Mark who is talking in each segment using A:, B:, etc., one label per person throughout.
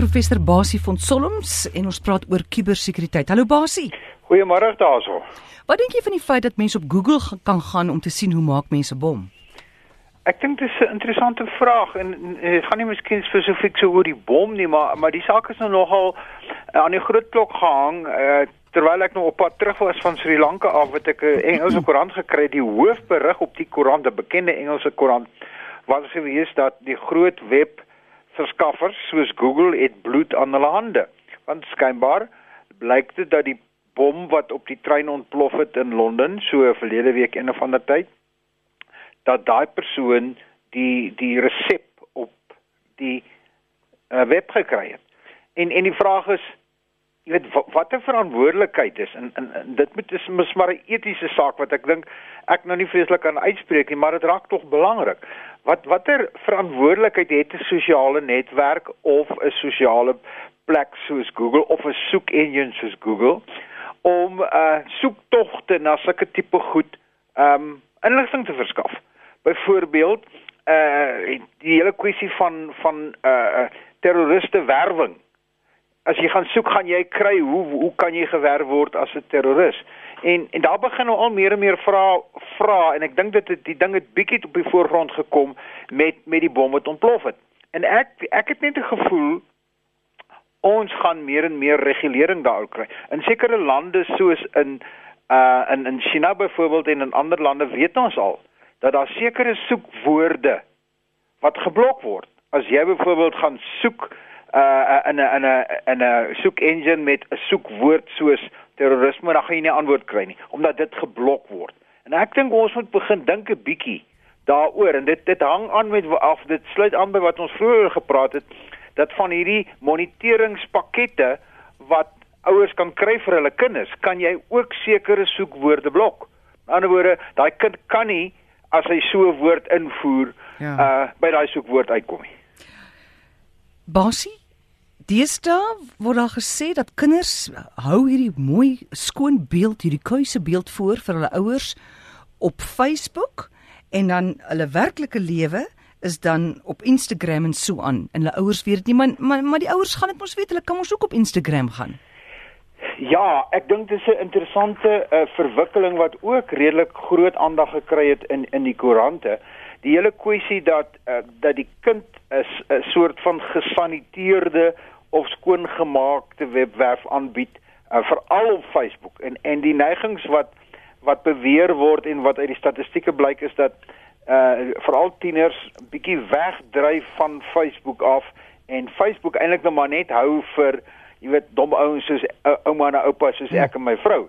A: Professor Basie van Solms en ons praat oor kubersekuriteit. Hallo Basie.
B: Goeiemôre daarso.
A: Wat dink jy van die feit dat mense op Google kan gaan om te sien hoe maak mense bom?
B: Ek dink dit is 'n interessante vraag en ek gaan nie miskien spesifiek so oor die bom nie, maar maar die saak is nou nogal uh, aan die groot klok gehang. Uh, terwyl ek nou op pad terug was van Sri Lanka af, het ek 'n Engelse koerant gekry, die hoofberig op die koerant, 'n bekende Engelse koerant, was gewees dat die groot web verskaffers soos Google het bloed aan hulle hande. Want skynbaar blyk dit dat die bom wat op die trein ontplof het in Londen so verlede week een of ander tyd dat daai persoon die die resep op die uh, web gekry het. En en die vraag is jy weet watter verantwoordelikheid is en, en, en dit moet is mis maar 'n etiese saak wat ek dink ek nou nie vreeslik kan uitspreek nie, maar dit raak tog belangrik. Wat watter verantwoordelikheid het 'n sosiale netwerk of 'n sosiale plek soos Google of 'n soek engine soos Google om uh soektogte na sulke tipe goed um inligting te verskaf. Byvoorbeeld uh die hele kwessie van van uh terroriste werwing. As jy gaan soek, gaan jy kry hoe hoe kan jy gewerf word as 'n terroris? En en daar begin nou al meer en meer vra vra en ek dink dit die ding het bietjie op die voorgrond gekom met met die bom wat ontplof het. En ek ek het net 'n gevoel ons gaan meer en meer regulering daaroor kry. In sekere lande soos in uh in in China byvoorbeeld en in ander lande weet ons al dat daar sekere soekwoorde wat geblok word. As jy byvoorbeeld gaan soek uh in 'n in 'n in 'n soek engine met 'n soekwoord soos terrorisme, dan gaan jy nie antwoord kry nie omdat dit geblok word. En ek dink ons moet begin dink 'n bietjie daaroor en dit dit hang aan met af dit sluit aan by wat ons vroeër gepraat het dat van hierdie moniteringspakkette wat ouers kan kry vir hulle kinders, kan jy ook sekere soekwoorde blok. In ander woorde, daai kind kan nie as hy so 'n woord invoer ja. uh by daai soekwoord uitkom nie.
A: Basie Deesdae word daar gesê dat kinders hou hierdie mooi skoon beeld, hierdie kuise beeld voor vir hulle ouers op Facebook en dan hulle werklike lewe is dan op Instagram en so aan. En hulle ouers weet dit nie, maar, maar maar die ouers gaan dit mos weet, hulle kan mos ook op Instagram gaan.
B: Ja, ek dink dit is 'n interessante uh, verwikkeling wat ook redelik groot aandag gekry het in in die koerante. Die hele kwessie dat uh, dat die kind 'n soort van gesaniteerde of skoongemaakte webwerf aanbied, uh, veral op Facebook. En en die neigings wat wat beweer word en wat uit die statistieke blyk is dat uh veral tieners bietjie wegdryf van Facebook af en Facebook eintlik nou maar net hou vir jy weet dom ouens soos uh, ouma en oupa soos ek en my vrou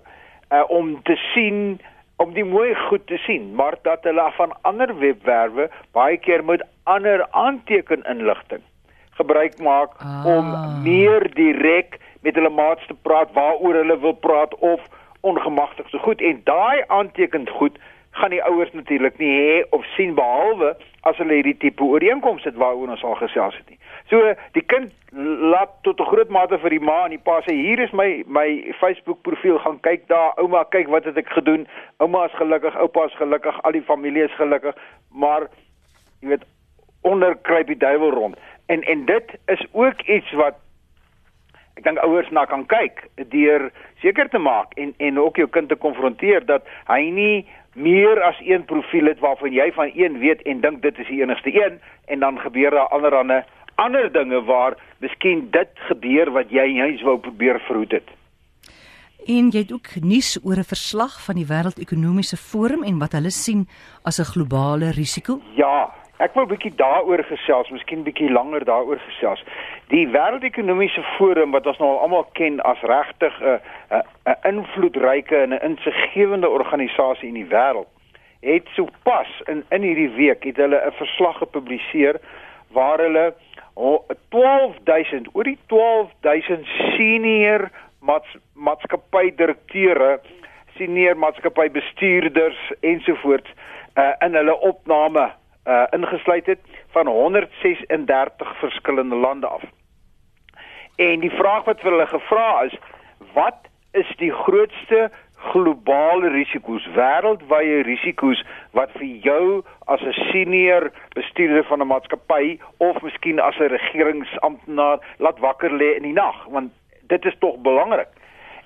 B: uh om te sien om die mooi goed te sien maar dat hulle van ander webwerwe baie keer moet ander aanteken inligting gebruik maak ah. om meer direk met hulle maats te praat waaroor hulle wil praat of ongemagtig so goed en daai aanteken goed gaan die ouers natuurlik nie hê of sien behalwe as hulle hierdie tipe ooreenkomste het waaroor ons al gesels het nie. So die kind laat tot 'n groot mate vir die ma en die pa sê hier is my my Facebook profiel gaan kyk daar ouma kyk wat het ek gedoen. Ouma is gelukkig, oupa is gelukkig, al die familie is gelukkig, maar jy weet onder kruip die duiwel rond. En en dit is ook iets wat ek dink ouers na kan kyk deur seker te maak en en ook jou kind te konfronteer dat hy nie meer as een profiel het waarvan jy van een weet en dink dit is die enigste een en dan gebeur daar allerlei ander dinge waar miskien dit gebeur wat jy juis wou probeer verhoed het.
A: En jy het ook nuus oor 'n verslag van die Wêreldekonomiese Forum en wat hulle sien as 'n globale risiko?
B: Ja, Ek wil 'n bietjie daaroor gesels, miskien bietjie langer daaroor gesels. Die Wêreldekonomiese Forum wat ons nou almal ken as regtig 'n 'n 'n invloedryke en 'n insiggewende organisasie in die wêreld, het sopas in in hierdie week het hulle 'n verslag gepubliseer waar hulle 12000 oor die 12000 senior maatskappy-direkteure, senior maatskappy-bestuurders ensovoorts uh, in hulle opname uh ingesluit het van 136 verskillende lande af. En die vraag wat vir hulle gevra is, wat is die grootste globale risiko's, wêreldwye risiko's wat vir jou as 'n senior bestuurder van 'n maatskappy of miskien as 'n regeringsamptenaar laat wakker lê in die nag, want dit is tog belangrik.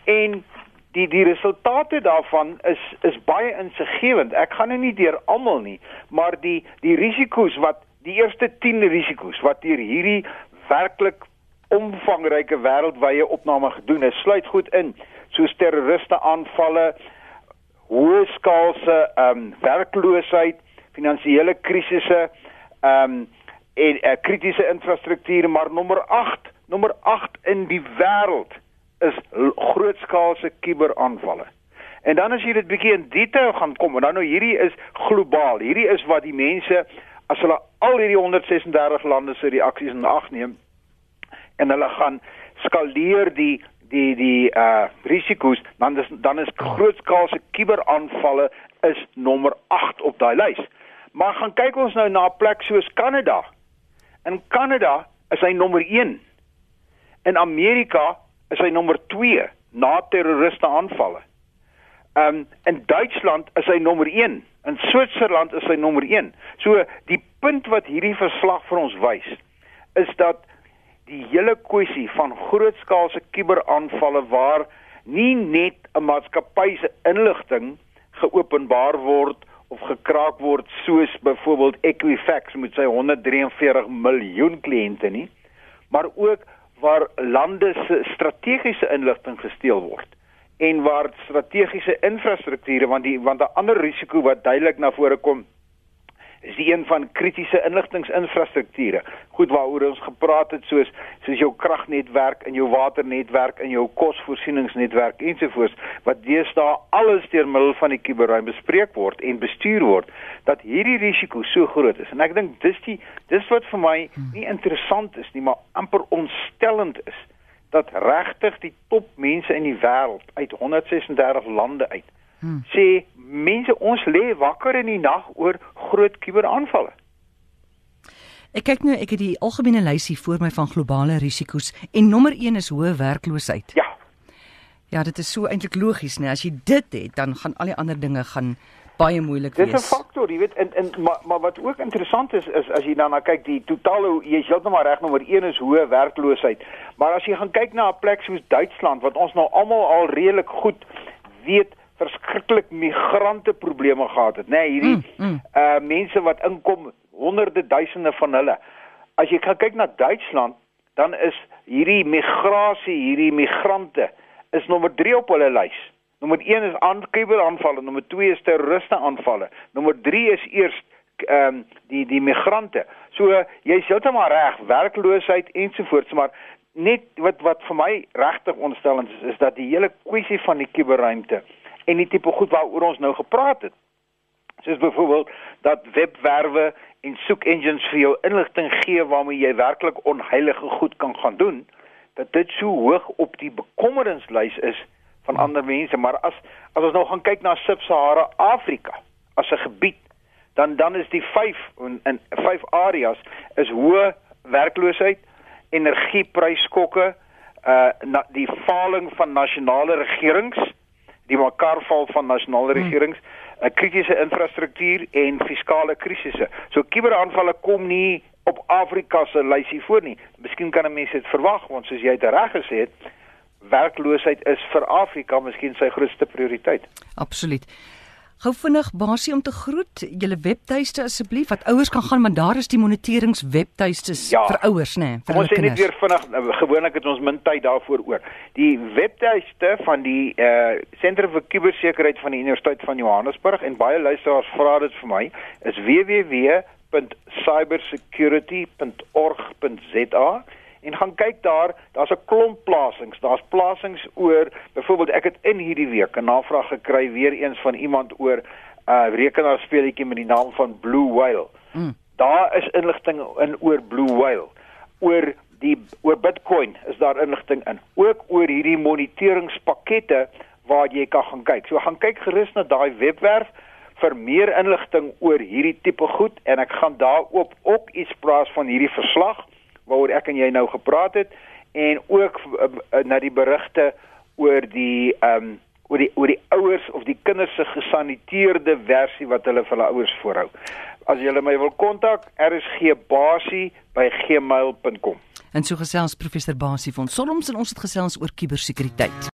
B: En die die resultate daarvan is is baie insiggewend. Ek gaan nou nie deur almal nie, maar die die risiko's wat die eerste 10 risiko's wat deur hierdie werklik omvangryke wêreldwye opname gedoen is, sluit goed in soos terroriste aanvalle, hoë skaalse ehm um, werkloosheid, finansiële krisisse, ehm um, en uh, kritiese infrastrukture, maar nommer 8, nommer 8 in die wêreld is grootskaalse kuberaanvalle. En dan as jy dit bietjie in detail gaan kom, en dan nou hierdie is globaal. Hierdie is wat die mense as hulle al hierdie 136 lande se reaksies in ag neem en hulle gaan skaleer die die die uh risiko's dan is dan is grootskaalse kuberaanvalle is nommer 8 op daai lys. Maar gaan kyk ons nou na 'n plek soos Kanada. In Kanada is hy nommer 1. In Amerika is hy nommer 2 na terroriste aanvalle. Um in Duitsland is hy nommer 1. In Switserland is hy nommer 1. So die punt wat hierdie verslag vir ons wys is dat die hele kwessie van grootskaalse kuberaanvalle waar nie net 'n maatskappy se inligting geopenbaar word of gekraak word soos byvoorbeeld Equifax met sy 143 miljoen kliënte nie, maar ook waar lande se strategiese inligting gesteel word en waar strategiese infrastrukture want die want 'n ander risiko wat duidelik na vore kom is die een van kritiese inligtingsinfrastrukture. Goed waaroor ons gepraat het soos soos jou kragnetwerk en jou waternetwerk en jou kosvoorsieningsnetwerk ensovoorts wat deesdae alles deur middel van die kuberruim bespreek word en bestuur word dat hierdie risiko so groot is. En ek dink dis die dis wat vir my nie interessant is nie, maar amper ontstellend is dat regtig die topmense in die wêreld uit 136 lande uit hmm. sê mense ons lê wakker in die nag oor groot kuberaanvalle.
A: Ek kyk nou ek het die algemene lysie voor my van globale risiko's en nommer 1 is hoë werkloosheid.
B: Ja.
A: Ja, dit is so eintlik logies, né? As jy dit het, dan gaan al die ander dinge gaan baie moeilik wees.
B: Dis 'n faktor, jy weet, en en maar maar wat ook interessant is is as jy dan na kyk die totale jy's heeltemal reg nommer 1 is hoë werkloosheid. Maar as jy gaan kyk na 'n plek soos Duitsland wat ons nou almal al redelik goed weet verskriklik migrante probleme gehad het, nê, nee, hierdie mm, mm. uh mense wat inkom, honderde duisende van hulle. As jy kyk na Duitsland, dan is hierdie migrasie, hierdie migrante is nommer 3 op hulle lys. Nommer 1 is aankyberaanvalle, nommer 2 is terroriste aanvalle, nommer 3 is eers ehm um, die die migrante. So jy sê dit maar reg, werkloosheid ensovoorts, maar net wat wat vir my regtig ontstellend is, is dat die hele kwessie van die kuberruimte en die tipe goed waaroor ons nou gepraat het. Soos byvoorbeeld dat webwerwe en soek engines vir jou inligting gee waarmee jy werklik onheilige goed kan gaan doen, dat dit so hoog op die bekommernislys is van ander mense, maar as as ons nou gaan kyk na Sub-Sahara Afrika as 'n gebied, dan dan is die 5 in, in 5 areas is hoë werkloosheid, energiepryskokke, uh na, die faling van nasionale regerings, die mekaarval van nasionale hmm. regerings, 'n kritiese infrastruktuur en fiskale krisisse. So kuberaanvalle kom nie op Afrika se lysie voor nie. Miskien kan 'n mens dit verwag want soos jy dit reg gesê het, werkloosheid is vir Afrika miskien sy grootste prioriteit.
A: Absoluut. Gou vinnig basie om te groet julle webtuiste asseblief wat ouers kan gaan want daar is die moniterings webtuistes ja. vir ouers nê nee, vir
B: ons sê net weer vinnig nou, gewoonlik het ons min tyd daarvoor oor die webtuiste van die uh sentrum vir kubersekuriteit van die Universiteit van Johannesburg en baie luisteraars vra dit vir my is www.cybersecurity.org.za en gaan kyk daar, daar's 'n klomp plasings. Daar's plasings oor byvoorbeeld ek het in hierdie week 'n navraag gekry weer eens van iemand oor 'n uh, rekenaarspeletjie met die naam van Blue Whale. Mm. Daar is inligting in oor Blue Whale. Oor die oor Bitcoin is daar inligting in. Ook oor hierdie moniteringspakkette waar jy kan gaan kyk. So gaan kyk gerus na daai webwerf vir meer inligting oor hierdie tipe goed en ek gaan daarop ook iets praat van hierdie verslag waaroor ek en jy nou gepraat het en ook uh, na die berigte oor die ehm um, oor die oor die ouers of die kinders se gesaniteerde versie wat hulle vir hulle ouers voorhou. As jy my wil kontak, rsgbasie@gmail.com.
A: En so gesels professor Basie van Solms en ons het gesels oor kubersekuriteit.